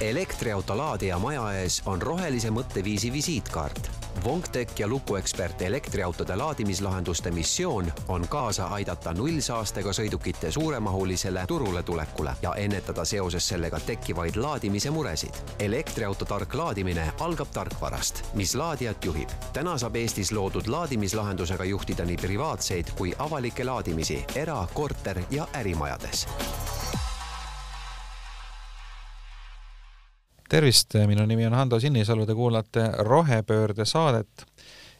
elektriauto laadija maja ees on rohelise mõtteviisi visiitkaart. Wongtech ja lukuekspert elektriautode laadimislahenduste missioon on kaasa aidata nullsaastega sõidukite suuremahulisele turule tulekule ja ennetada seoses sellega tekkivaid laadimise muresid. elektriauto tark laadimine algab tarkvarast, mis laadijat juhib. täna saab Eestis loodud laadimislahendusega juhtida nii privaatseid kui avalikke laadimisi era-, korter- ja ärimajades tervist, minu nimi on Hando Sinisalu, te kuulate Rohepöörde saadet.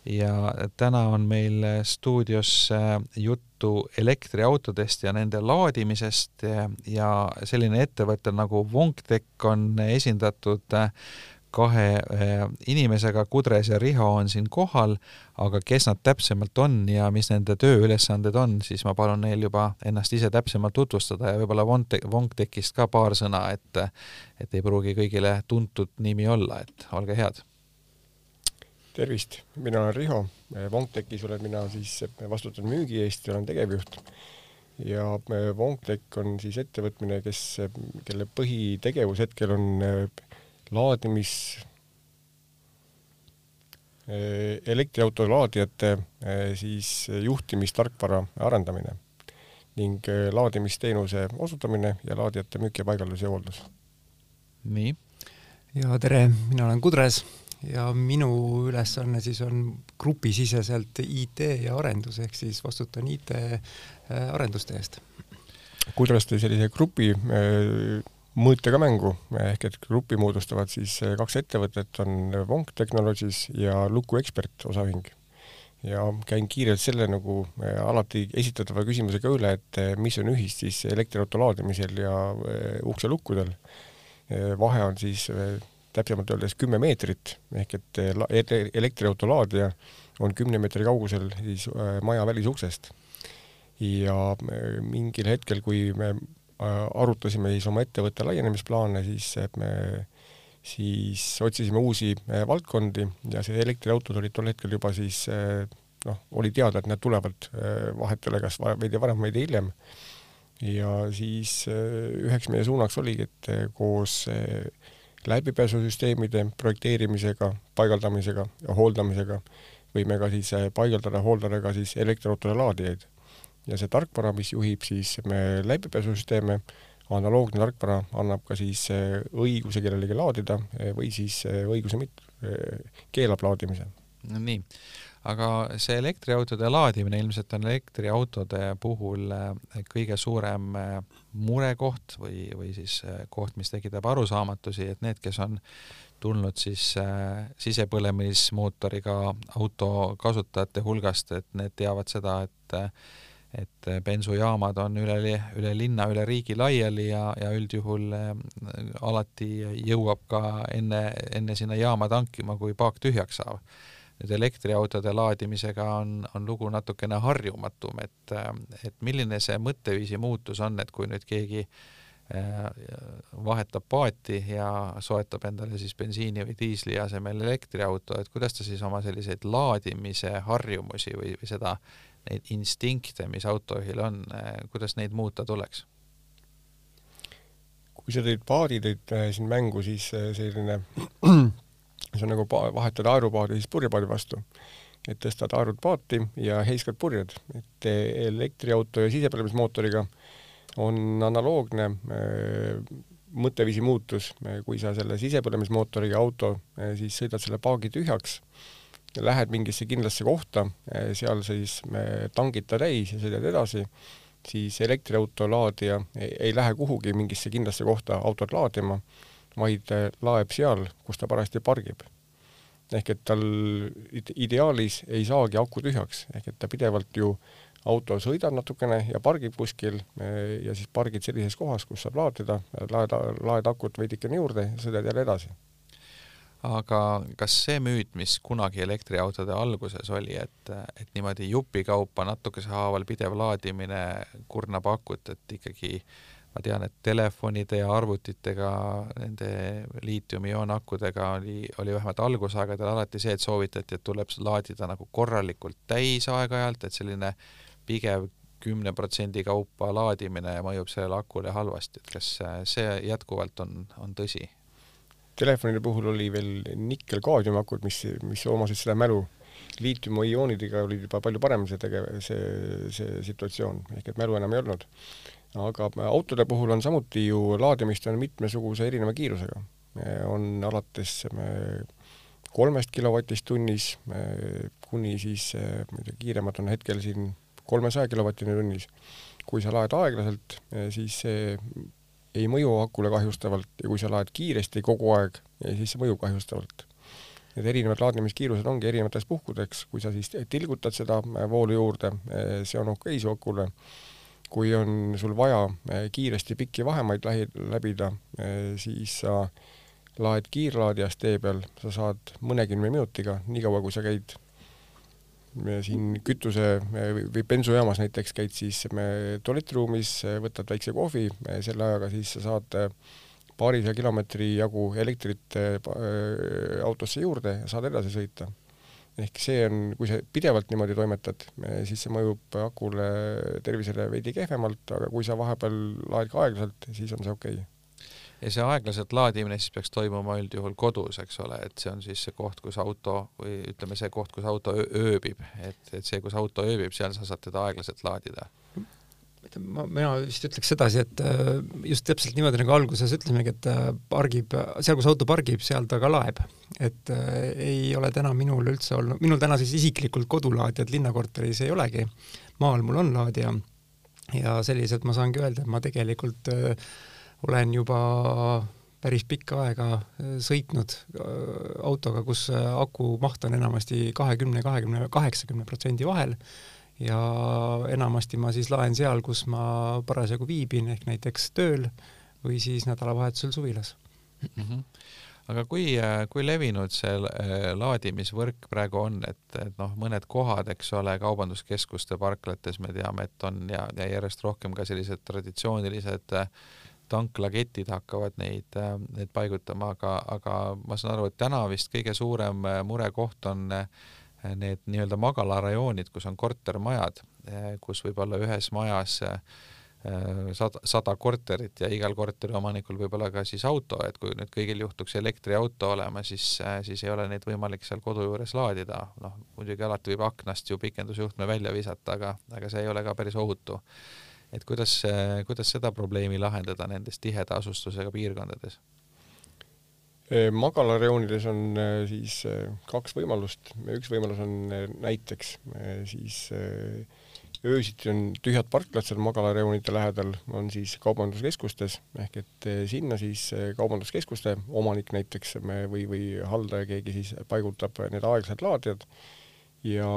Ja täna on meil stuudios juttu elektriautodest ja nende laadimisest ja selline ettevõte nagu Wongtech on esindatud kahe inimesega, Kudres ja Riho on siin kohal, aga kes nad täpsemalt on ja mis nende tööülesanded on, siis ma palun neil juba ennast ise täpsemalt tutvustada ja võib-olla Wongtechist ka paar sõna, et et ei pruugi kõigile tuntud nimi olla, et olge head. tervist, mina olen Riho, Wongtechis olen mina siis, vastutan müügi eest ja olen tegevjuht ja Wongtech on siis ettevõtmine, kes, kelle põhitegevus hetkel on laadimis, eh, elektriauto laadijate eh, siis juhtimistarkvara arendamine ning eh, laadimisteenuse osutamine ja laadijate müük ja paigaldus ja hooldus. nii. ja tere, mina olen Kudres ja minu ülesanne siis on grupisiseselt IT ja arendus ehk siis vastutan IT arenduste eest. Kudres tõi sellise grupi mõõtega mängu, ehk et grupi moodustavad siis eh, kaks ettevõtet, on Wonk Technologies ja Luku Expert osaühing. ja käin kiirelt selle nagu eh, alati esitatava küsimusega üle, et eh, mis on ühist siis elektriauto laadimisel ja ukselukkudel. vahe on siis täpsemalt öeldes kümme meetrit, ehk et elektriauto laadija on kümne meetri kaugusel siis maja välisuksest ja mingil hetkel, kui me arutasime siis oma ettevõtte laienemisplaane, siis me siis otsisime uusi äh, valdkondi ja see elektriautod olid tol hetkel juba siis äh, noh, oli teada, et need tulevad, vahet ei ole, kas veidi varem, veidi hiljem. ja siis üheks meie suunaks oligi, et koos läbipääsusüsteemide projekteerimisega, paigaldamisega ja hooldamisega võime ka siis paigaldada, hooldada ka siis elektriautode laadijaid ja see tarkvara, mis juhib siis läbipääsusüsteeme, analoogne tarkvara annab ka siis eh, õiguse kellelegi laadida eh, või siis eh, õiguse mit-, keelab laadimise. no nii, aga see elektriautode laadimine ilmselt on elektriautode puhul kõige suurem murekoht või, või siis koht, mis tekitab arusaamatusi, et need, kes on tulnud siis äh, sisepõlemismootoriga auto kasutajate hulgast, et need teavad seda, et et äh, bensujaamad on üle, üle linna, üle riigi laiali ja, ja üldjuhul äh, alati jõuab ka enne, enne sinna jaama tankima, kui paak tühjaks saab. nüüd elektriautode laadimisega on, on lugu natukene harjumatum, et, äh, et milline see mõtteviisi muutus on, et kui nüüd keegi vahetab paati ja soetab endale siis bensiini või diisli asemel elektriauto, et kuidas ta siis oma selliseid laadimise harjumusi või, või seda neid instinkte, mis autojuhil on, eh, kuidas neid muuta tuleks? kui sa tõid paadi tõid äh, siin mängu, siis äh, selline, see on nagu vahetada aerupaadi siis purjepaadi vastu. et tõstad aerud paati ja heiskad purjed, et elektriauto ja sisepõlemismootoriga on analoogne äh, mõtteviisi muutus, kui sa selle sisepõlemismootoriga auto siis sõidad selle paagi tühjaks lähed mingisse kindlasse kohta, eh, seal siis tangid ta täis ja sõidad edasi, siis elektriauto laadija ei, lähe kuhugi mingisse kindlasse kohta autot laadima, vaid eh, laeb seal, kus ta parajasti pargib. ehk et tal ideaalis ei saagi aku tühjaks, ehk et ta pidevalt ju auto sõidab natukene ja pargib kuskil eh, ja siis pargid sellises kohas, kus saab laadida, laed, laed akut veidikene juurde ja sõidad jälle edasi aga kas see müüt, mis kunagi elektriautode alguses oli, et, et niimoodi jupikaupa natukese haaval pidev laadimine kurnab akut, et ikkagi ma tean, et telefonide ja arvutitega, nende liitiumioonakudega oli, oli vähemalt algusaegadel alati see, et soovitati, et tuleb laadida nagu korralikult täis aeg-ajalt, et selline pigev kümne protsendi kaupa laadimine mõjub sellele akule halvasti, et kas see jätkuvalt on, on tõsi? Telefonide puhul oli veel nikkel-kaadmiumakud, mis, mis omasid seda mälu. liitiumiioonidega oli juba palju parem see tegev-, see, see situatsioon, ehk et mälu enam ei olnud. aga autode puhul on samuti ju laadimist on mitmesuguse erineva kiirusega. on alates kolmest kilovatist tunnis kuni siis, ma ei tea, kiiremad on hetkel siin kolmesaja kilovatini tunnis. kui sa laed aeglaselt, siis see ei mõju akule kahjustavalt ja kui sa laed kiiresti kogu aeg, siis see mõjub kahjustavalt. Need erinevad laadimiskiirused ongi erinevateks puhkudeks, kui sa siis tilgutad seda voolu juurde, see on okei okay su akule. kui on sul vaja kiiresti pikki vahemaid lähi-, läbida, siis sa laed kiirlaadijast tee peal, sa saad mõnekümne minutiga, niikaua kui sa käid siin kütuse või bensujaamas näiteks käid siis tualetiruumis, võtad väikse kohvi, selle ajaga siis sa saad paarisaja kilomeetri jagu elektrit äh, autosse juurde ja saad edasi sõita. ehk see on, kui sa pidevalt niimoodi toimetad, siis see mõjub akule tervisele veidi kehvemalt, aga kui sa vahepeal laed ka aeglaselt, siis on see okei okay ja see aeglaselt laadimine siis peaks toimuma üldjuhul kodus, eks ole, et see on siis see koht, kus auto või ütleme, see koht, kus auto ööbib, et, et see, kus auto ööbib, seal sa saad teda aeglaselt laadida. Ma, mina vist ütleks sedasi, et äh, just täpselt niimoodi, nagu alguses ütlesimegi, et äh, pargib, seal, kus auto pargib, seal ta ka laeb. et äh, ei ole täna minul üldse olnud, minul täna siis isiklikult kodulaadijat linnakorteris ei olegi, maal mul on laadija. Ja selliselt ma saangi öelda, et ma tegelikult äh, olen juba päris pikka aega äh, sõitnud äh, autoga, kus äh, aku maht on enamasti kahekümne, kahekümne, kaheksakümne protsendi vahel ja enamasti ma siis laen seal, kus ma parasjagu viibin, ehk näiteks tööl või siis nädalavahetusel suvilas mm. -hmm. aga kui, kui levinud see laadimisvõrk praegu on, et, et noh, mõned kohad, eks ole, kaubanduskeskuste parklates me teame, et on ja, ja järjest rohkem ka sellised traditsioonilised äh, tanklaketid hakkavad neid, äh, neid paigutama, aga, aga ma saan aru, et täna vist kõige suurem äh, murekoht on äh, need nii-öelda magalarajoonid, kus on kortermajad, kus võib-olla ühes majas sada, sada korterit ja igal korteriomanikul võib olla ka siis auto, et kui nüüd kõigil juhtuks elektriauto olema, siis, siis ei ole neid võimalik seal kodu juures laadida, noh muidugi alati võib aknast ju pikendusjuhtme välja visata, aga, aga see ei ole ka päris ohutu et kuidas, kuidas seda probleemi lahendada nendes tiheda asustusega piirkondades? magalareoonides on siis kaks võimalust, üks võimalus on näiteks siis öösiti on tühjad parklad seal magalareoonide lähedal, on siis kaubanduskeskustes, ehk et sinna siis kaubanduskeskuste omanik näiteks või, või haldaja, keegi siis paigutab need aeglased laadijad ja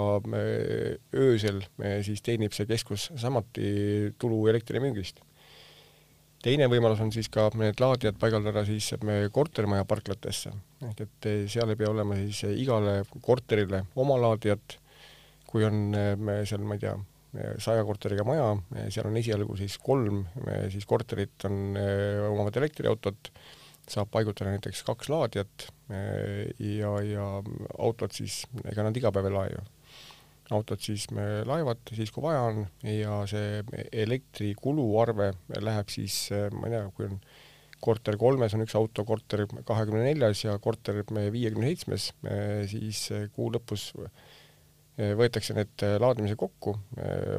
öösel siis teenib see keskus samuti tulu elektrimüügist. teine võimalus on siis ka need laadijad paigaldada siis kortermaja parklatesse, ehk et seal ei pea olema siis igale korterile oma laadijat, kui on seal, ma ei tea, saja korteriga maja, seal on esialgu siis kolm siis korterit on, omavad elektriautot saab paigutada näiteks kaks laadijat eh, ja, ja autod siis, ega nad iga päev ei lae ju. autod siis me laevad siis, kui vaja on ja see elektrikuluarve läheb siis, eh, ma ei tea, kui on korter kolmes on üks auto, korter kahekümne neljas ja korter viiekümne seitsmes, eh, siis kuu lõpus võetakse need laadimised kokku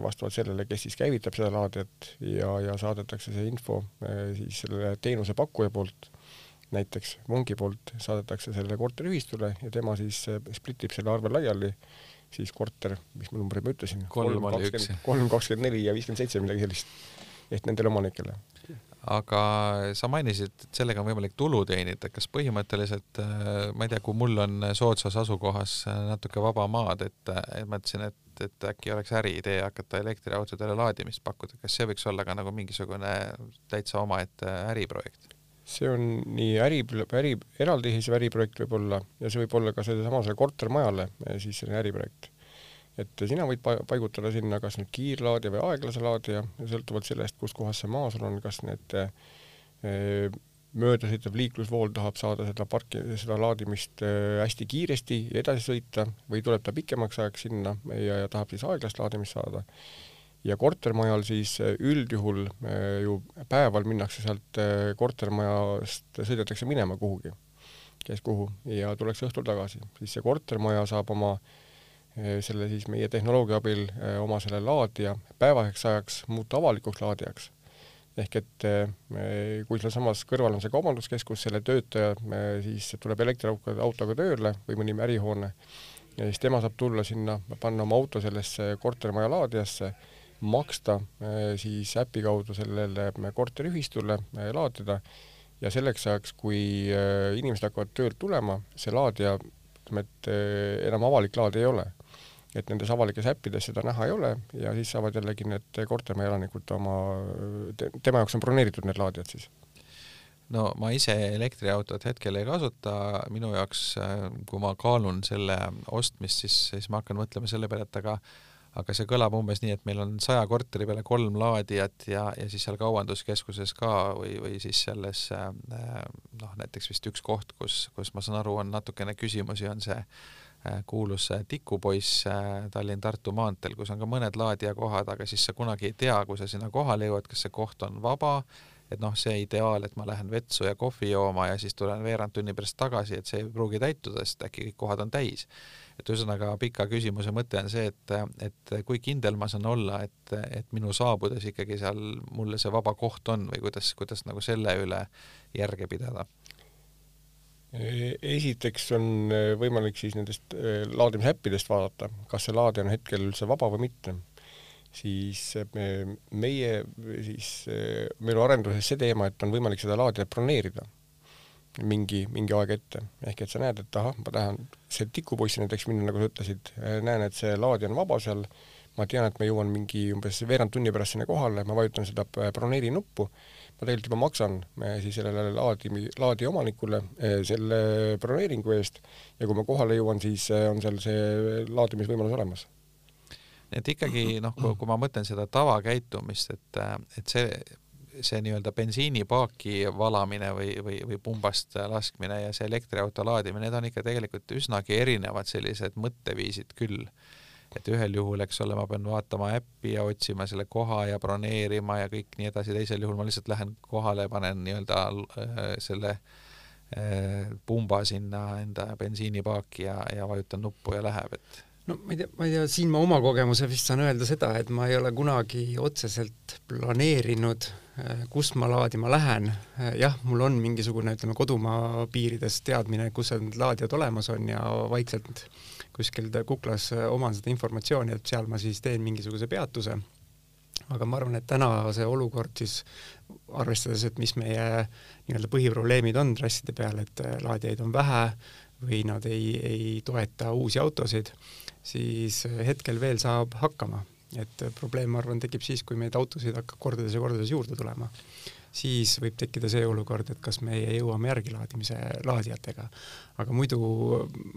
vastavalt sellele, kes siis käivitab seda laadijat ja, ja saadetakse see info siis selle teenusepakkuja poolt näiteks vangi poolt saadetakse sellele korteriühistule ja tema siis eh, splitib selle arve laiali, siis korter, mis ma numbri ma ütlesin, kolm kolm, kakskümmend neli ja viiskümmend seitse, midagi sellist, ehk nendele omanikele. aga sa mainisid, et sellega on võimalik tulu teenida, kas põhimõtteliselt, eh, ma ei tea, kui mul on soodsas asukohas eh, natuke vaba maad, et, et mõtlesin, et, et äkki oleks äriidee hakata elektriautodele laadimist pakkuda, kas see võiks olla ka nagu mingisugune täitsa omaette äriprojekt? See on nii äri, äri, eraldiseisev äriprojekt võib olla ja see võib olla ka sellesamasele kortermajale eh, siis selline äriprojekt. et sina võid paigutada sinna kas nüüd kiirlaadija või aeglase laadija, sõltuvalt sellest, kus kohas see maa sul on, kas need eh, möödasõitev liiklusvool tahab saada seda parki, seda laadimist eh, hästi kiiresti edasi sõita või tuleb ta pikemaks ajaks sinna ja, ja tahab siis aeglast laadimist saada ja kortermajal siis äh, üldjuhul äh, ju päeval minnakse sealt äh, kortermajast, sõidetakse minema kuhugi. kes kuhu ja tuleks õhtul tagasi, siis see kortermaja saab oma selle siis meie tehnoloogia abil oma selle laadija päevaseks ajaks muuta avalikuks laadijaks ehk et kui sealsamas kõrval on see kaubanduskeskus, selle töötaja siis tuleb elektriautoga tööle või mõni ärihoone ja siis tema saab tulla sinna, panna oma auto sellesse kortermaja laadijasse, maksta siis äpi kaudu sellele korteriühistule laadida. Ja selleks ajaks, kui inimesed hakkavad töölt tulema, see laadija, ütleme, et enam avalik laad ei ole. Et nendes avalikes äppides seda näha ei ole ja siis saavad jällegi need kortermaja elanikud oma, tema jaoks on broneeritud need laadijad siis? no ma ise elektriautot hetkel ei kasuta, minu jaoks, kui ma kaalun selle ostmist, siis, siis ma hakkan mõtlema selle peale, et aga aga see kõlab umbes nii, et meil on saja korteri peale kolm laadijat ja, ja siis seal kaubanduskeskuses ka või, või siis selles noh, näiteks vist üks koht, kus, kus ma saan aru, on natukene küsimusi, on see Äh, kuulus tikupoiss äh, Tallinn-Tartu maanteel, kus on ka mõned laadijakohad, aga siis sa kunagi ei tea, kui sa sinna kohale jõuad, kas see koht on vaba, et noh, see ideaal, et ma lähen vetsu ja kohvi jooma ja siis tulen veerand tunni pärast tagasi, et see ei pruugi täituda, sest äkki kõik kohad on täis. et ühesõnaga pika küsimuse mõte on see, et, et kui kindel ma saan olla, et, et minu saabudes ikkagi seal mulle see vaba koht on või kuidas, kuidas nagu selle üle järge pidada esiteks on äh, võimalik siis nendest äh, laadimisäppidest vaadata, kas see laadija on hetkel üldse vaba või mitte. Siis äh, me, meie siis, meil on arenduses see teema, et on võimalik seda laadijat broneerida. Mingi, mingi aeg ette. ehk et sa näed, et ahah, ma tahan see tikupoissi näiteks minna, nagu sa ütlesid, näen, et see laadija on vaba seal, ma tean, et ma jõuan mingi umbes veerand tunni pärast sinna kohale, ma vajutan seda broneeri nuppu ma tegelikult juba maksan eh, siis sellele laadi, laadi omanikule eh, selle broneeringu eest. Ja kui ma kohale jõuan, siis eh, on seal see laadimisvõimalus olemas. Et ikkagi noh, kui ma mõtlen seda tavakäitumist, et, et see, see nii-öelda bensiinipaaki valamine või, või, või pumbast laskmine ja see elektriauto laadimine, need on ikka tegelikult üsnagi erinevad sellised mõtteviisid küll. Et ühel juhul, eks ole, ma pean vaatama äppi ja otsima selle koha ja broneerima ja kõik nii edasi, teisel juhul ma lihtsalt lähen kohale, panen nii-öelda äh, selle äh, pumba sinna enda bensiinipaaki ja, ja vajutan nuppu ja läheb, et no ma ei tea, ma ei tea, siin ma oma kogemuse vist saan öelda seda, et ma ei ole kunagi otseselt planeerinud, äh, kus ma laadima lähen. jah, mul on mingisugune, ütleme, kodumaa piirides teadmine, kus need laadijad olemas on ja vaikselt kuskil kuklas äh, oman seda informatsiooni, et seal ma siis teen mingisuguse peatuse. aga ma arvan, et täna see olukord siis, arvestades, et mis meie nii-öelda põhiprobleemid on trasside peal, et äh, laadijaid on vähe või nad ei, ei toeta uusi autosid, siis äh, hetkel veel saab hakkama. et probleem, ma arvan, tekib siis, kui meid autosid hakkab kordades ja kordades juurde tulema siis võib tekkida see olukord, et kas meie jõuame järgilaadimise laadijatega. aga muidu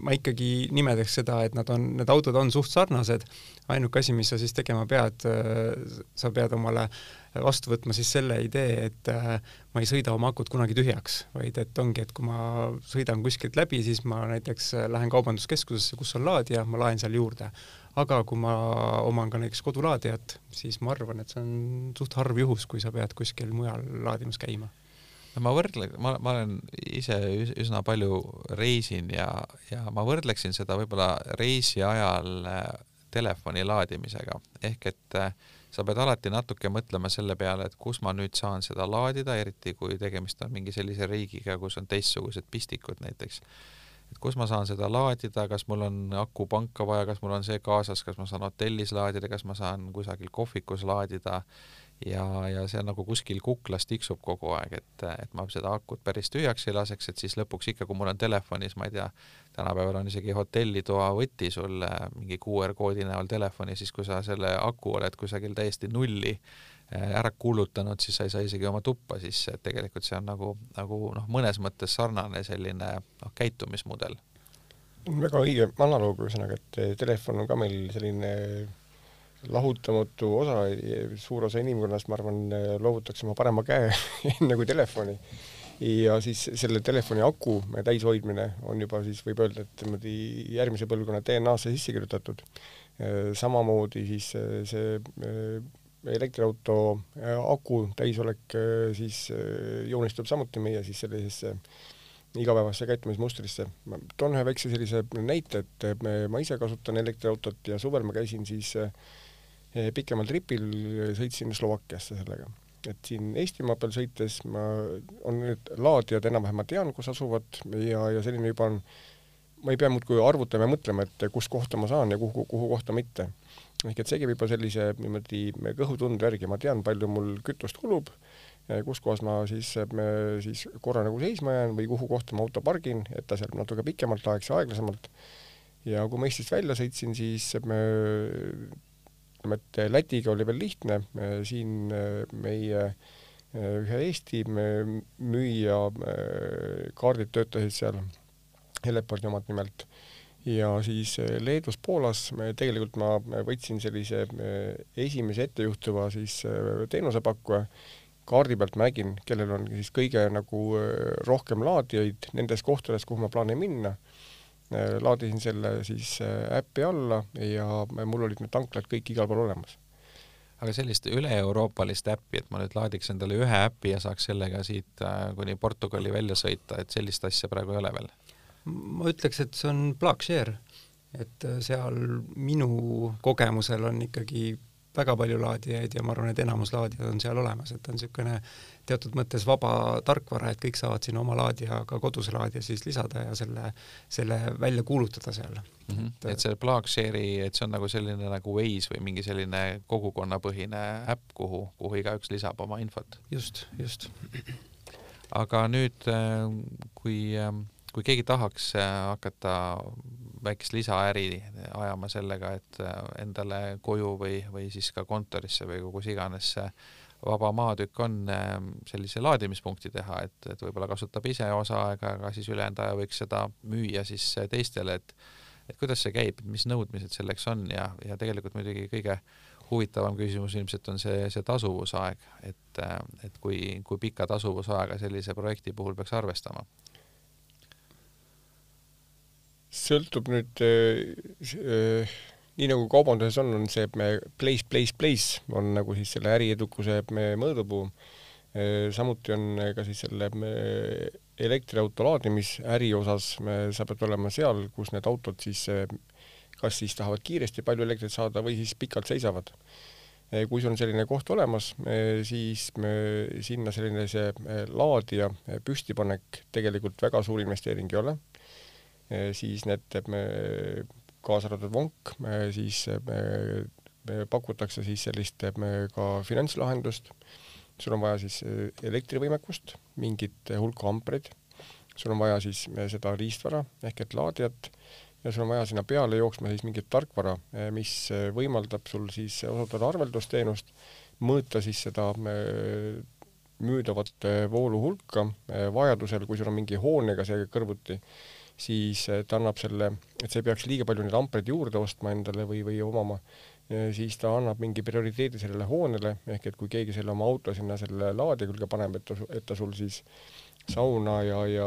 ma ikkagi nimetaks seda, et nad on, need autod on suht sarnased, ainuke asi, mis sa siis tegema pead, sa pead omale vastu võtma siis selle idee, et äh, ma ei sõida oma akut kunagi tühjaks, vaid et ongi, et kui ma sõidan kuskilt läbi, siis ma näiteks lähen kaubanduskeskusesse, kus on laadija, ma laen seal juurde aga kui ma oman ka näiteks kodulaadijat, siis ma arvan, et see on suht harv juhus, kui sa pead kuskil mujal laadimas käima. no ma võrdlen, ma, ma olen ise üsna palju reisin ja, ja ma võrdleksin seda võib-olla reisi ajal äh, telefoni laadimisega, ehk et äh, sa pead alati natuke mõtlema selle peale, et kus ma nüüd saan seda laadida, eriti kui tegemist on mingi sellise riigiga, kus on teistsugused pistikud näiteks et kus ma saan seda laadida, kas mul on akupanka vaja, kas mul on see kaasas, kas ma saan hotellis laadida, kas ma saan kusagil kohvikus laadida. Ja, ja see nagu kuskil kuklas tiksub kogu aeg, et, et ma seda akut päris tühjaks ei laseks, et siis lõpuks ikka, kui mul on telefonis, ma ei tea, tänapäeval on isegi hotellitoa võti sul mingi QR koodi näol telefoni, siis kui sa selle aku oled kusagil täiesti nulli Äh, ära kulutanud, siis sa ei saa isegi oma tuppa sisse, et tegelikult see on nagu, nagu noh, mõnes mõttes sarnane selline noh, käitumismudel. väga õige analoog, ühesõnaga, et eh, telefon on ka meil selline lahutamatu osa, suur osa inimkonnast, ma arvan, loovutakse oma parema käe enne kui telefoni. ja siis selle telefoni aku täis hoidmine on juba siis võib öelda, et niimoodi järgmise põlvkonna DNA-sse sisse kirjutatud. Samamoodi siis see elektriauto äh, aku täisolek äh, siis äh, joonistub samuti meie siis sellisesse igapäevasse käitumismustrisse. ma toon ühe väikse sellise näite, et me, ma ise kasutan elektriautot ja suvel ma käisin siis pikemal tripil, sõitsin Slovakkiasse sellega. et siin Eestimaa peal sõites ma, on need laadijad enam-vähem ma tean, kus asuvad ja, ja selline juba on, ma ei pea muudkui arvutama ja mõtlema, et kus kohta ma saan ja kuhu, kuhu kohta mitte. Ehk et see käib juba sellise niimoodi kõhutunde järgi, ma tean, palju mul kütust kulub kus kohas ma siis, siis korra nagu seisma jään või kuhu kohta ma auto pargin, et ta seal natuke pikemalt ajaks ja aeglasemalt. ja kui ma Eestist välja sõitsin, siis me ütleme, et Lätiga oli veel lihtne, siin meie ühe Eesti müüja kaardid töötasid seal, Helepardi omad nimelt, ja siis Leedus, Poolas me tegelikult ma võtsin sellise esimese ettejuhtuva siis teenusepakkuja, kaardi pealt nägin, kellel on siis kõige nagu äh, rohkem laadijaid nendes kohtades, kuhu ma plaanin minna. Äh, laadisin selle siis äh, äppi alla ja mul olid need tanklad kõik igal pool olemas. aga sellist üle-euroopalist äppi, et ma nüüd laadiks endale ühe äpi ja saaks sellega siit kuni Portugali välja sõita, et sellist asja praegu ei ole veel? Ma ütleks, et see on Plugshare, et seal minu kogemusel on ikkagi väga palju laadijaid ja ma arvan, et enamus laadijad on seal olemas, et on niisugune teatud mõttes vaba tarkvara, et kõik saavad sinna oma laadija, ka kodus laadija siis lisada ja selle, selle välja kuulutada seal mm. -hmm. et, et see Plagshare'i, et see on nagu selline nagu Waze või mingi selline kogukonnapõhine äpp, kuhu, kuhu igaüks lisab oma infot? just, just. aga nüüd, äh, kui, äh, kui keegi tahaks äh, hakata väikest lisaäri ajama sellega, et äh, endale koju või, või siis ka kontorisse või kus iganes vaba maatükk on, äh, sellise laadimispunkti teha, et, et võib-olla kasutab ise osa aega, aga siis ülejäänud aja võiks seda müüa siis teistele, et et kuidas see käib, mis nõudmised selleks on ja, ja tegelikult muidugi kõige huvitavam küsimus ilmselt on see, see tasuvusaeg, et, äh, et kui, kui pika tasuvusaega sellise projekti puhul peaks arvestama sõltub nüüd äh, nii nagu kaubanduses on, on see place, place, place on nagu siis selle äriedukuse mõõdupuu äh,. samuti on ka siis selle äh, elektriauto laadimisäri osas me, sa pead olema seal, kus need autod siis äh, kas siis tahavad kiiresti palju elektrit saada või siis pikalt seisavad. Äh, kui sul on selline koht olemas, äh, siis me, sinna selline see laadija püstipanek tegelikult väga suur investeering ei ole siis need kaasa arvatud vonk, siis pakutakse siis sellist ka finantslahendust, sul on vaja siis elektrivõimekust, mingit hulka ampreid, sul on vaja siis seda riistvara ehk et laadijat ja sul on vaja sinna peale jooksma siis mingit tarkvara, mis võimaldab sul siis osutada arveldusteenust, mõõta siis seda müüdavat voolu hulka, vajadusel, kui sul on mingi hoonega see kõrvuti, siis eh, ta annab selle, et sa ei peaks liiga palju neid ampreid juurde ostma endale või, või omama, siis ta annab mingi prioriteedi sellele hoonele, ehk et kui keegi selle oma auto sinna selle laadija külge paneb, et ta, et ta sul siis sauna ja, ja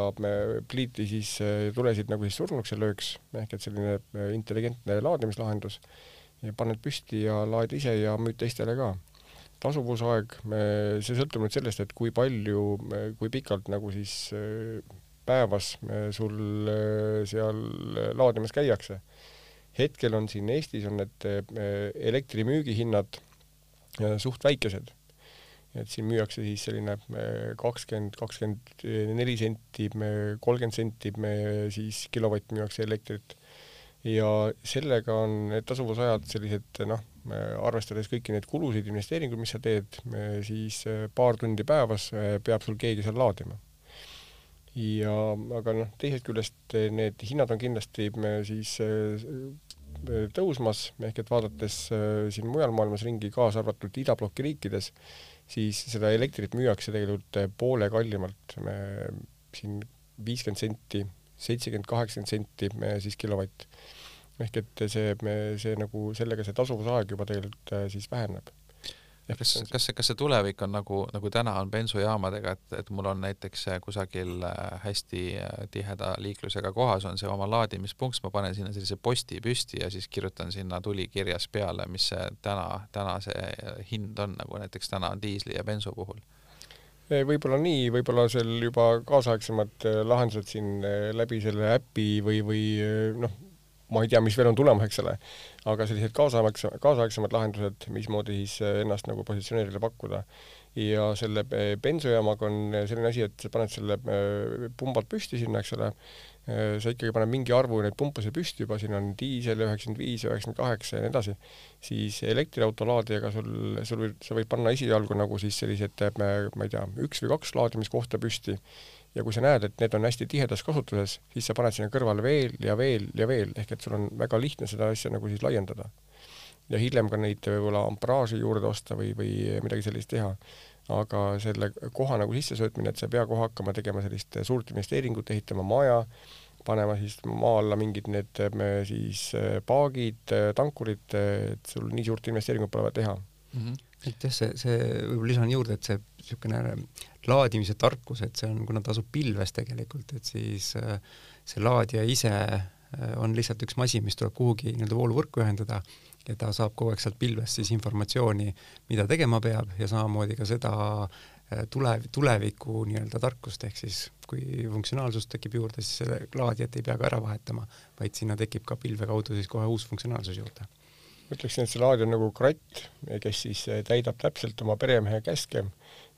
pliiti siis eh, tulesid nagu siis surnuks ei lööks, ehk et selline eh, intelligentne laadimislahendus, paned püsti ja laed ise ja müüd teistele ka. Tasuvusaeg, see sõltub nüüd sellest, et kui palju, kui pikalt nagu siis päevas sul äh, seal äh, laadimas käiakse. hetkel on siin Eestis on need äh, elektrimüügihinnad suht väikesed. et siin müüakse siis selline kakskümmend, kakskümmend neli senti, kolmkümmend senti siis kilovatt müüakse elektrit ja sellega on need tasuvusajad sellised noh, arvestades kõiki neid kulusid, investeeringuid, mis sa teed, siis paar tundi päevas peab sul keegi seal laadima ja aga noh, teisest küljest eh, need hinnad on kindlasti siis eh, tõusmas, ehk et vaadates eh, siin mujal maailmas ringi, kaasa arvatud idabloki riikides, siis seda elektrit müüakse tegelikult poole kallimalt, siin viiskümmend senti, seitsekümmend, kaheksakümmend senti siis kilovatt. ehk et see, see nagu sellega see tasuvusaeg juba tegelikult siis väheneb kas, kas see, kas see tulevik on nagu, nagu täna on bensujaamadega, et, et mul on näiteks kusagil äh, hästi äh, tiheda liiklusega kohas on see oma laadimispunkt, ma panen sinna sellise posti püsti ja siis kirjutan sinna tulikirjas peale, mis see täna, täna see hind on, nagu näiteks täna on diisli ja bensu puhul. Võib-olla nii, võib-olla seal juba kaasaegsemad lahendused siin läbi selle äpi või, või noh, ma ei tea, mis veel on tulemas, eks ole, aga sellised kaasaegse, kaasaegsemad lahendused, mismoodi siis ennast nagu positsioneerida, pakkuda. ja selle bensujaamaga on selline asi, et sa paned selle pumbad püsti sinna, eks ole, sa ikkagi paned mingi arvu neid pumpasid püsti juba, siin on diisel üheksakümmend viis, üheksakümmend kaheksa ja nii edasi, siis elektriauto laadijaga sul, sul võib, sa võid panna esialgu nagu siis sellised, ma ei tea, üks või kaks laadimiskohta püsti ja kui sa näed, et need on hästi tihedas kasutuses, siis sa paned sinna kõrvale veel ja veel ja veel, ehk et sul on väga lihtne seda asja nagu siis laiendada. ja hiljem ka neid võib-olla amperaaži juurde osta või, või midagi sellist teha. aga selle koha nagu sissesöötmine, et sa ei pea kohe hakkama tegema sellist suurt investeeringut, ehitama maja, panema siis maa alla mingid need siis paagid, tankurid, et sul nii suurt investeeringut pole vaja teha mm. -hmm et jah, see, see võib-olla lisan juurde, et see niisugune laadimise tarkus, et see on, kuna ta asub pilves tegelikult, et siis äh, see laadija ise äh, on lihtsalt üks masin, mis tuleb kuhugi nii-öelda vooluvõrku ühendada ja ta saab kogu aeg sealt pilvest siis informatsiooni, mida tegema peab ja samamoodi ka seda äh, tule, tuleviku nii-öelda tarkust, ehk siis kui funktsionaalsus tekib juurde, siis selle laadijat ei pea ka ära vahetama, vaid sinna tekib ka pilve kaudu siis kohe uus funktsionaalsus juurde. Ma ütleksin, et see laadija on nagu kratt, kes siis täidab täpselt oma peremehe käske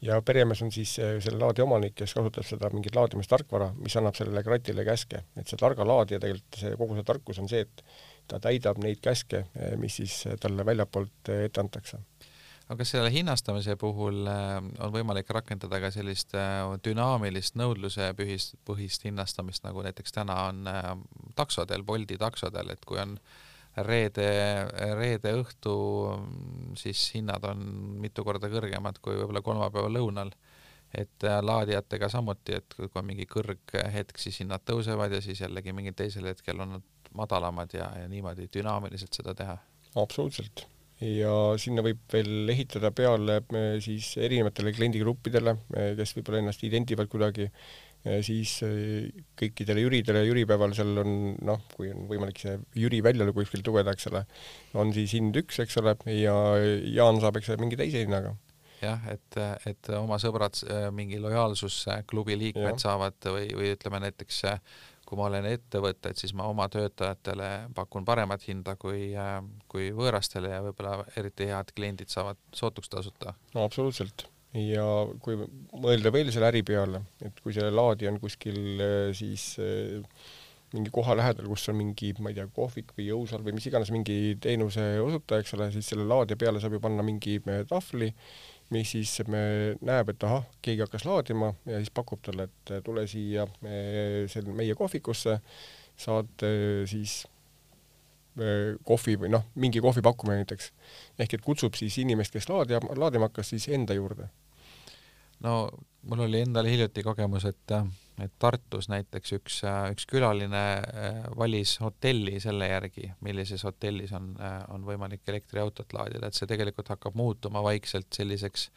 ja peremees on siis eh, selle laadi omanik, kes kasutab seda mingit laadimistarkvara, mis annab sellele kratile käske. et see targa laadija tegelikult, see kogu see tarkus on see, et ta täidab neid käske, eh, mis siis talle väljapoolt eh, ette antakse aga kas selle hinnastamise puhul on võimalik rakendada ka sellist dünaamilist nõudluse põhist, põhist hinnastamist, nagu näiteks täna on taksodel, Bolti taksodel, et kui on äh, reede, reede õhtu siis hinnad on mitu korda kõrgemad kui võib-olla kolmapäeva lõunal. et äh, laadijatega samuti, et kui on mingi kõrghetk, siis hinnad tõusevad ja siis jällegi mingil teisel hetkel on nad madalamad ja, ja niimoodi dünaamiliselt seda teha. absoluutselt ja sinna võib veel ehitada peale äh, siis erinevatele kliendigruppidele, äh, kes võib-olla ennast identivad kuidagi siis äh, kõikidele jüridele jüripäeval seal on noh, kui on võimalik see jüri välja kuskilt lugeda, eks ole, on siis hind üks, eks ole, ja Jaan saab, eks ole, mingi teise hinnaga jah, et, et oma sõbrad, äh, mingi lojaalsusklubi liikmed ja. saavad või, või ütleme näiteks kui ma olen ettevõte, et siis ma oma töötajatele pakun paremat hinda kui, äh, kui võõrastele ja võib-olla eriti head kliendid saavad sootuks tasuta. no absoluutselt ja kui mõelda veel selle äri peale, et kui see laadija on kuskil eh, siis eh, mingi koha lähedal, kus on mingi, ma ei tea, kohvik või jõusaal või mis iganes mingi teenuse osutaja, eks ole, siis selle laadija peale saab ju panna mingi eh, tahvli, mis siis me näeb, et ahah, keegi hakkas laadima ja siis pakub talle, et tule siia me, selle meie kohvikusse, saad siis kohvi või noh, mingi kohvi pakkumine näiteks. ehk et kutsub siis inimest, kes laadima, laadima hakkas, siis enda juurde no mul oli endal hiljuti kogemus, et, et Tartus näiteks üks, üks külaline äh, valis hotelli selle järgi, millises hotellis on, äh, on võimalik elektriautot laadida, et see tegelikult hakkab muutuma vaikselt selliseks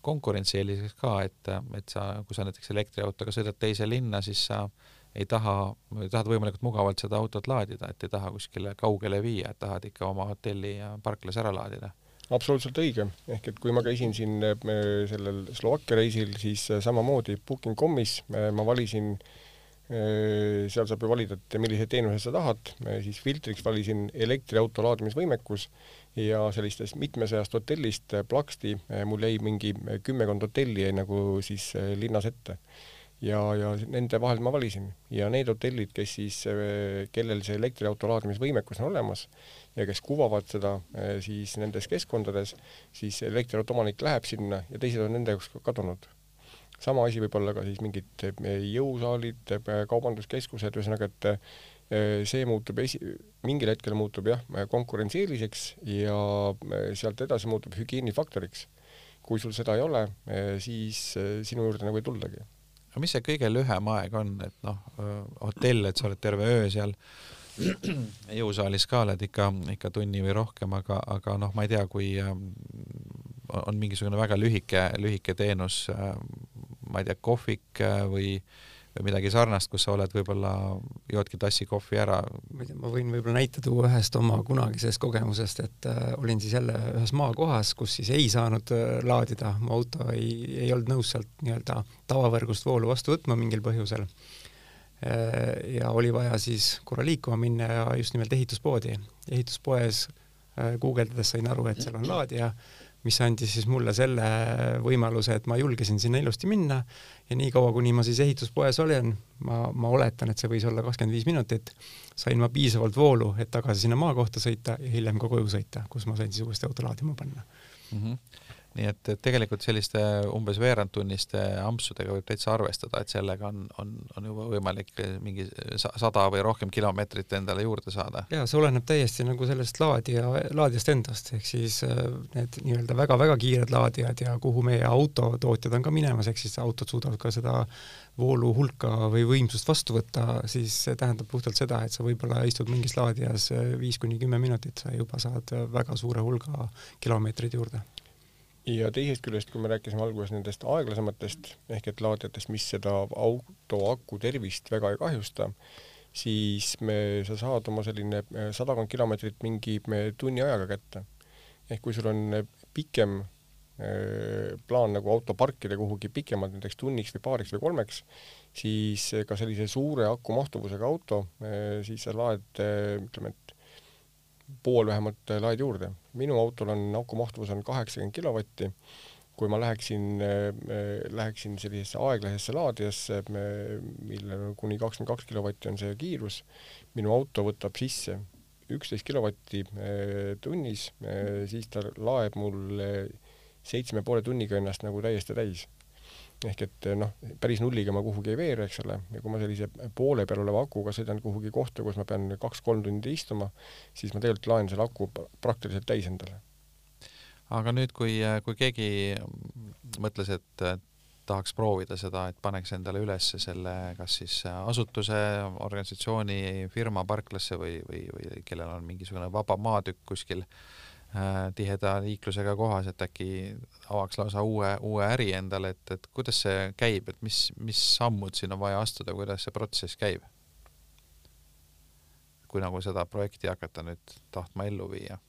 konkurentsieeliseks ka, et, et sa, kui sa näiteks elektriautoga sõidad teise linna, siis sa ei taha, tahad võimalikult mugavalt seda autot laadida, et ei taha kuskile kaugele viia, et tahad ikka oma hotelli parklas ära laadida. Absoluutselt õige, ehk et kui ma käisin siin sellel Slovakkia reisil, siis äh, samamoodi Booking.com'is äh, ma valisin, seal saab ju valida, et milliseid teenuseid sa tahad, siis filtriks valisin elektriauto laadimisvõimekus ja sellistest mitmesajast hotellist plaksti mul jäi mingi kümmekond hotelli jäi nagu siis linnas ette ja, ja nende vahel ma valisin ja need hotellid, kes siis, kellel see elektriauto laadimisvõimekus on olemas, ja kes kuvavad seda eh, siis nendes keskkondades, siis elektriauto omanik läheb sinna ja teised on nende jaoks kadunud. sama asi võib olla ka siis mingid eh, jõusaalid, eh, kaubanduskeskused, ühesõnaga, et see muutub esi-, mingil hetkel muutub jah, konkurentsieeliseks ja sealt edasi muutub hügieenifaktoriks. kui sul seda ei ole, siis sinu juurde nagu ei tuldagi. Aga mis see kõige lühem aeg on, et noh, hotell, et sa oled terve öö seal jõusaalis ka oled ikka, ikka tunni või rohkem, aga, aga noh, ma ei tea, kui ähm, on mingisugune väga lühike, lühike teenus, äh, ma ei tea, kohvik äh, või, midagi sarnast, kus sa oled võib-olla, joodki tassi kohvi ära. ma ei tea, ma võin võib-olla näite tuua ühest oma kunagisest kogemusest, et äh, olin siis jälle ühes maakohas, kus siis ei saanud äh, laadida, mu auto ei, ei olnud nõus sealt nii-öelda tavavõrgust voolu vastu võtma mingil põhjusel äh,. ja oli vaja siis korra liikuma minna ja just nimelt ehituspoodi. ehituspoes äh, guugeldades sain aru, et seal on laadija mis andis siis mulle selle võimaluse, et ma julgesin sinna ilusti minna ja niikaua, kuni ma siis ehituspoes olen, ma, ma oletan, et see võis olla kakskümmend viis minutit, sain ma piisavalt voolu, et tagasi sinna maakohta sõita ja hiljem ka koju sõita, kus ma sain siis uuesti auto laadima panna mm. -hmm nii et, et tegelikult selliste umbes veerandtunniste ampsudega võib täitsa arvestada, et sellega on, on, on juba võimalik mingi sada või rohkem kilomeetrit endale juurde saada. jaa, see oleneb täiesti nagu sellest laadija, laadijast endast, ehk siis äh, need nii-öelda väga-väga kiired laadijad ja kuhu meie autotootjad on ka minemas, ehk siis autod suudavad ka seda voolu hulka või võimsust vastu võtta, siis see tähendab puhtalt seda, et sa võib-olla istud mingis laadijas viis kuni kümme minutit, sa juba saad väga suure hulga kilomeetreid juurde ja teisest küljest, kui me rääkisime alguses nendest aeglasematest ehk et laadijatest, mis seda auto aku tervist väga ei kahjusta, siis me, sa saad oma selline eh, sadakond kilomeetrit mingi tunni ajaga kätte. ehk kui sul on pikem eh, plaan nagu auto parkida kuhugi pikemalt, näiteks tunniks või paariks või kolmeks, siis ka sellise suure aku mahtuvusega auto, siis sa laed ütleme, et pool vähemalt äh, laed juurde. minu autol on aku mahtuvus on kaheksakümmend kilovatti. kui ma läheksin, äh, äh, läheksin sellisesse aeglasesse laadijasse, millel on kuni kakskümmend kaks kilovatti on see kiirus, minu auto võtab sisse üksteist kilovatti tunnis, siis ta laeb mul seitsme poole tunniga ennast nagu täiesti täis ehk et noh, päris nulliga ma kuhugi ei veere, eks ole, ja kui ma sellise poole peal oleva akuga sõidan kuhugi kohta, kus ma pean kaks-kolm tundi istuma, siis ma tegelikult laen selle aku praktiliselt täis endale. aga nüüd, kui, kui keegi mõtles, et tahaks proovida seda, et paneks endale üles selle kas siis asutuse, organisatsiooni, firma parklasse või, või, või kellel on mingisugune vaba maatükk kuskil Äh, tiheda liiklusega kohas, et äkki avaks lausa uue, uue äri endale, et, et kuidas see käib, et mis, mis sammud siin on vaja astuda, kuidas see protsess käib? kui nagu seda projekti hakata nüüd tahtma ellu viia,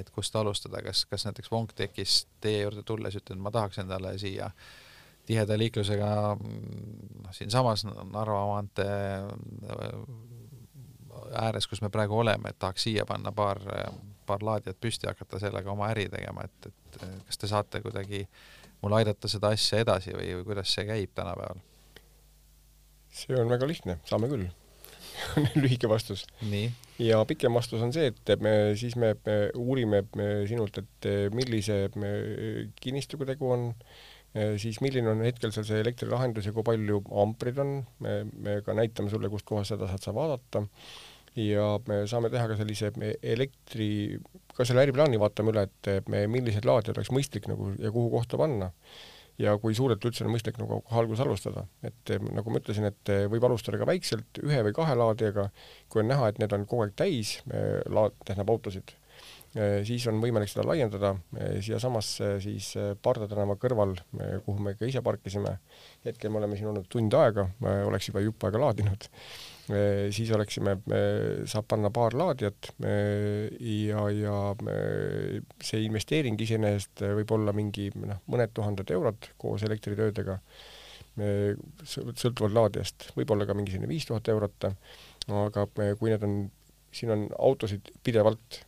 et kust alustada, kas, kas näiteks Wonktekis teie juurde tulles ütlen, ma tahaks endale siia tiheda liiklusega noh, siinsamas Narva maantee ääres, kus me praegu oleme, et tahaks siia panna paar paar laadijat püsti, hakata sellega oma äri tegema, et, et kas te saate kuidagi mul aidata seda asja edasi või, või kuidas see käib tänapäeval? see on väga lihtne, saame küll on lühike vastus. ja pikem vastus on see, et me siis me, me uurime me sinult, et millise kinnistuga tegu on, siis milline on hetkel seal see elektrilahendus ja kui palju amprid on, me, me ka näitame sulle, kust kohast seda saad sa vaadata ja me saame teha ka sellise elektri, ka selle äriplaani vaatame üle, et me, millised laadijad oleks mõistlik nagu ja kuhu kohta panna. ja kui suurelt üldse on mõistlik nagu alguses alustada, et nagu ma ütlesin, et võib alustada ka väikselt, ühe või kahe laadijaga, kui on näha, et need on kogu aeg täis, laad, tähendab autosid, siis on võimalik seda laiendada siiasamasse siis Parda tänava kõrval, kuhu me ka ise parkisime. hetkel me oleme siin olnud tund aega, oleks juba jupp aega laadinud siis oleksime, saab panna paar laadijat ja, ja see investeering iseenesest võib olla mingi noh, mõned tuhanded eurot koos elektritöödega, sõltuvalt laadijast, võib-olla ka mingi selline viis tuhat eurot, aga kui need on, siin on autosid pidevalt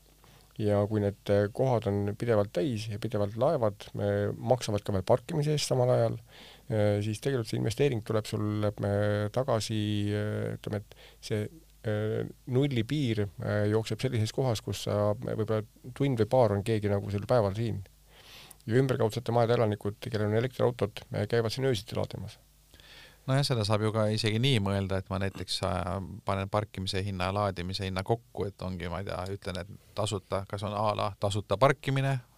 ja kui need kohad on pidevalt täis ja pidevalt laevad, maksavad ka veel parkimise eest samal ajal Äh, siis tegelikult see investeering tuleb sul äh, tagasi, äh, ütleme, et see nulli piir jookseb sellises kohas, kus sa võib-olla tund või paar on keegi nagu sel päeval siin. ja ümberkaudsete majade elanikud, kellel on elektriautod, käivad siin öösiti laadimas nojah, seda saab ju ka isegi nii mõelda, et ma näiteks panen parkimise hinna ja laadimise hinna kokku, et ongi, ma ei tea, ütlen, et tasuta, kas on a la tasuta parkimine Äh,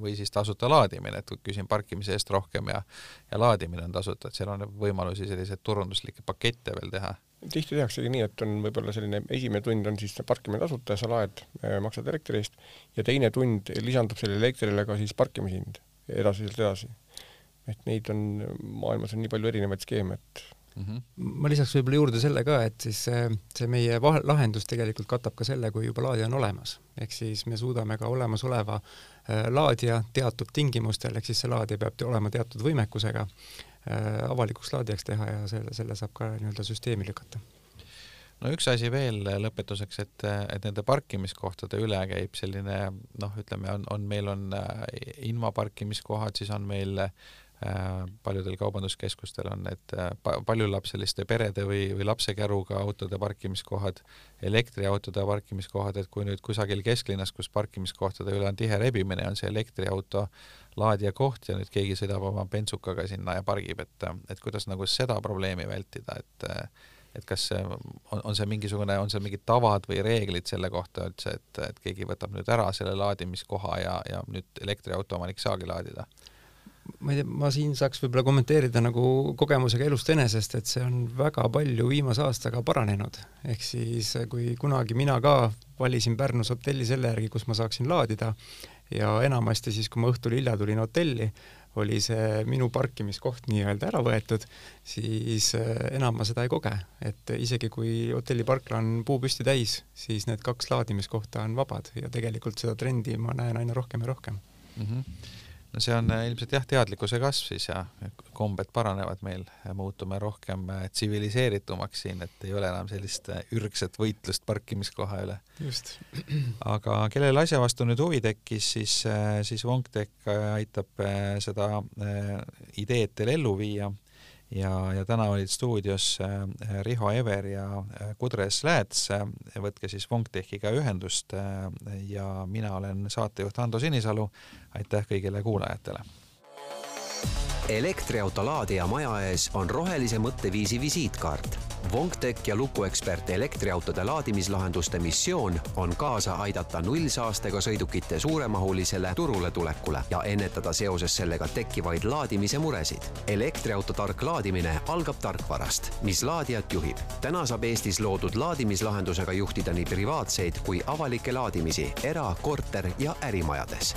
või siis tasuta laadimine, et küsin parkimise eest rohkem ja ja laadimine on tasuta, et seal on võimalusi selliseid turunduslikke pakette veel teha. tihti tehaksegi nii, et on võib-olla selline esimene tund on siis parkimine tasuta ja sa laed, äh, maksad elektri eest ja teine tund lisandub sellele elektrile ka siis parkimishind edasi sealt edasi. et neid on, maailmas on nii palju erinevaid skeeme, et mm. -hmm. ma lisaks võib-olla juurde selle ka, et siis see, meie lahendus tegelikult katab ka selle, kui juba laadija on olemas. ehk siis me suudame ka olemasoleva äh, laadija teatud tingimustel, ehk siis see laadija peab olema teatud võimekusega äh,, avalikuks laadijaks teha ja selle, selle saab ka nii-öelda süsteemi lükata no üks asi veel lõpetuseks, et, et nende parkimiskohtade üle käib selline noh, ütleme, on, on, meil on äh, invaparkimiskohad, siis on meil äh, paljudel kaubanduskeskustel on need äh, paljulapseliste perede või, või lapsekäruga autode parkimiskohad, elektriautode parkimiskohad, et kui nüüd kusagil kesklinnas, kus parkimiskohtade üle on tihe rebimine, on see elektriauto laadija koht ja nüüd keegi sõidab oma bensukaga sinna ja pargib, et, et kuidas nagu seda probleemi vältida, et et kas see on, on see mingisugune, on seal mingid tavad või reeglid selle kohta üldse, et, et keegi võtab nüüd ära selle laadimiskoha ja, ja nüüd elektriauto omanik ei saagi laadida? Ma ei tea, ma siin saaks võib-olla kommenteerida nagu kogemusega elust enesest, et see on väga palju viimase aastaga paranenud. ehk siis kui kunagi mina ka valisin Pärnus hotelli selle järgi, kus ma saaksin laadida ja enamasti siis, kui ma õhtul hilja tulin hotelli, oli see minu parkimiskoht nii-öelda ära võetud, siis äh, enam ma seda ei koge, et isegi kui hotelliparkla on puupüsti täis, siis need kaks laadimiskohta on vabad ja tegelikult seda trendi ma näen aina rohkem ja rohkem mm. -hmm no see on äh, ilmselt jah, teadlikkuse kasv siis ja kombed paranevad meil, muutume rohkem äh, tsiviliseeritumaks siin, et ei ole enam sellist äh, ürgset võitlust parkimiskoha üle. aga kellel asja vastu nüüd huvi tekkis, siis, siis Wongtech aitab seda ideed teil ellu viia ja, ja täna olid stuudios äh, Riho Ever ja äh, Kudres Lääts, võtke siis Wongtechiga ühendust äh, ja mina olen saatejuht Ando Sinisalu, aitäh kõigile kuulajatele! elektriauto laadija maja ees on rohelise mõtteviisi visiitkaart Wongtech ja lukuekspert elektriautode laadimislahenduste missioon on kaasa aidata nullsaastega sõidukite suuremahulisele turule tulekule ja ennetada seoses sellega tekkivaid laadimise muresid. elektriauto tark laadimine algab tarkvarast, mis laadijat juhib. täna saab Eestis loodud laadimislahendusega juhtida nii privaatseid kui avalikke laadimisi era-, korter- ja ärimajades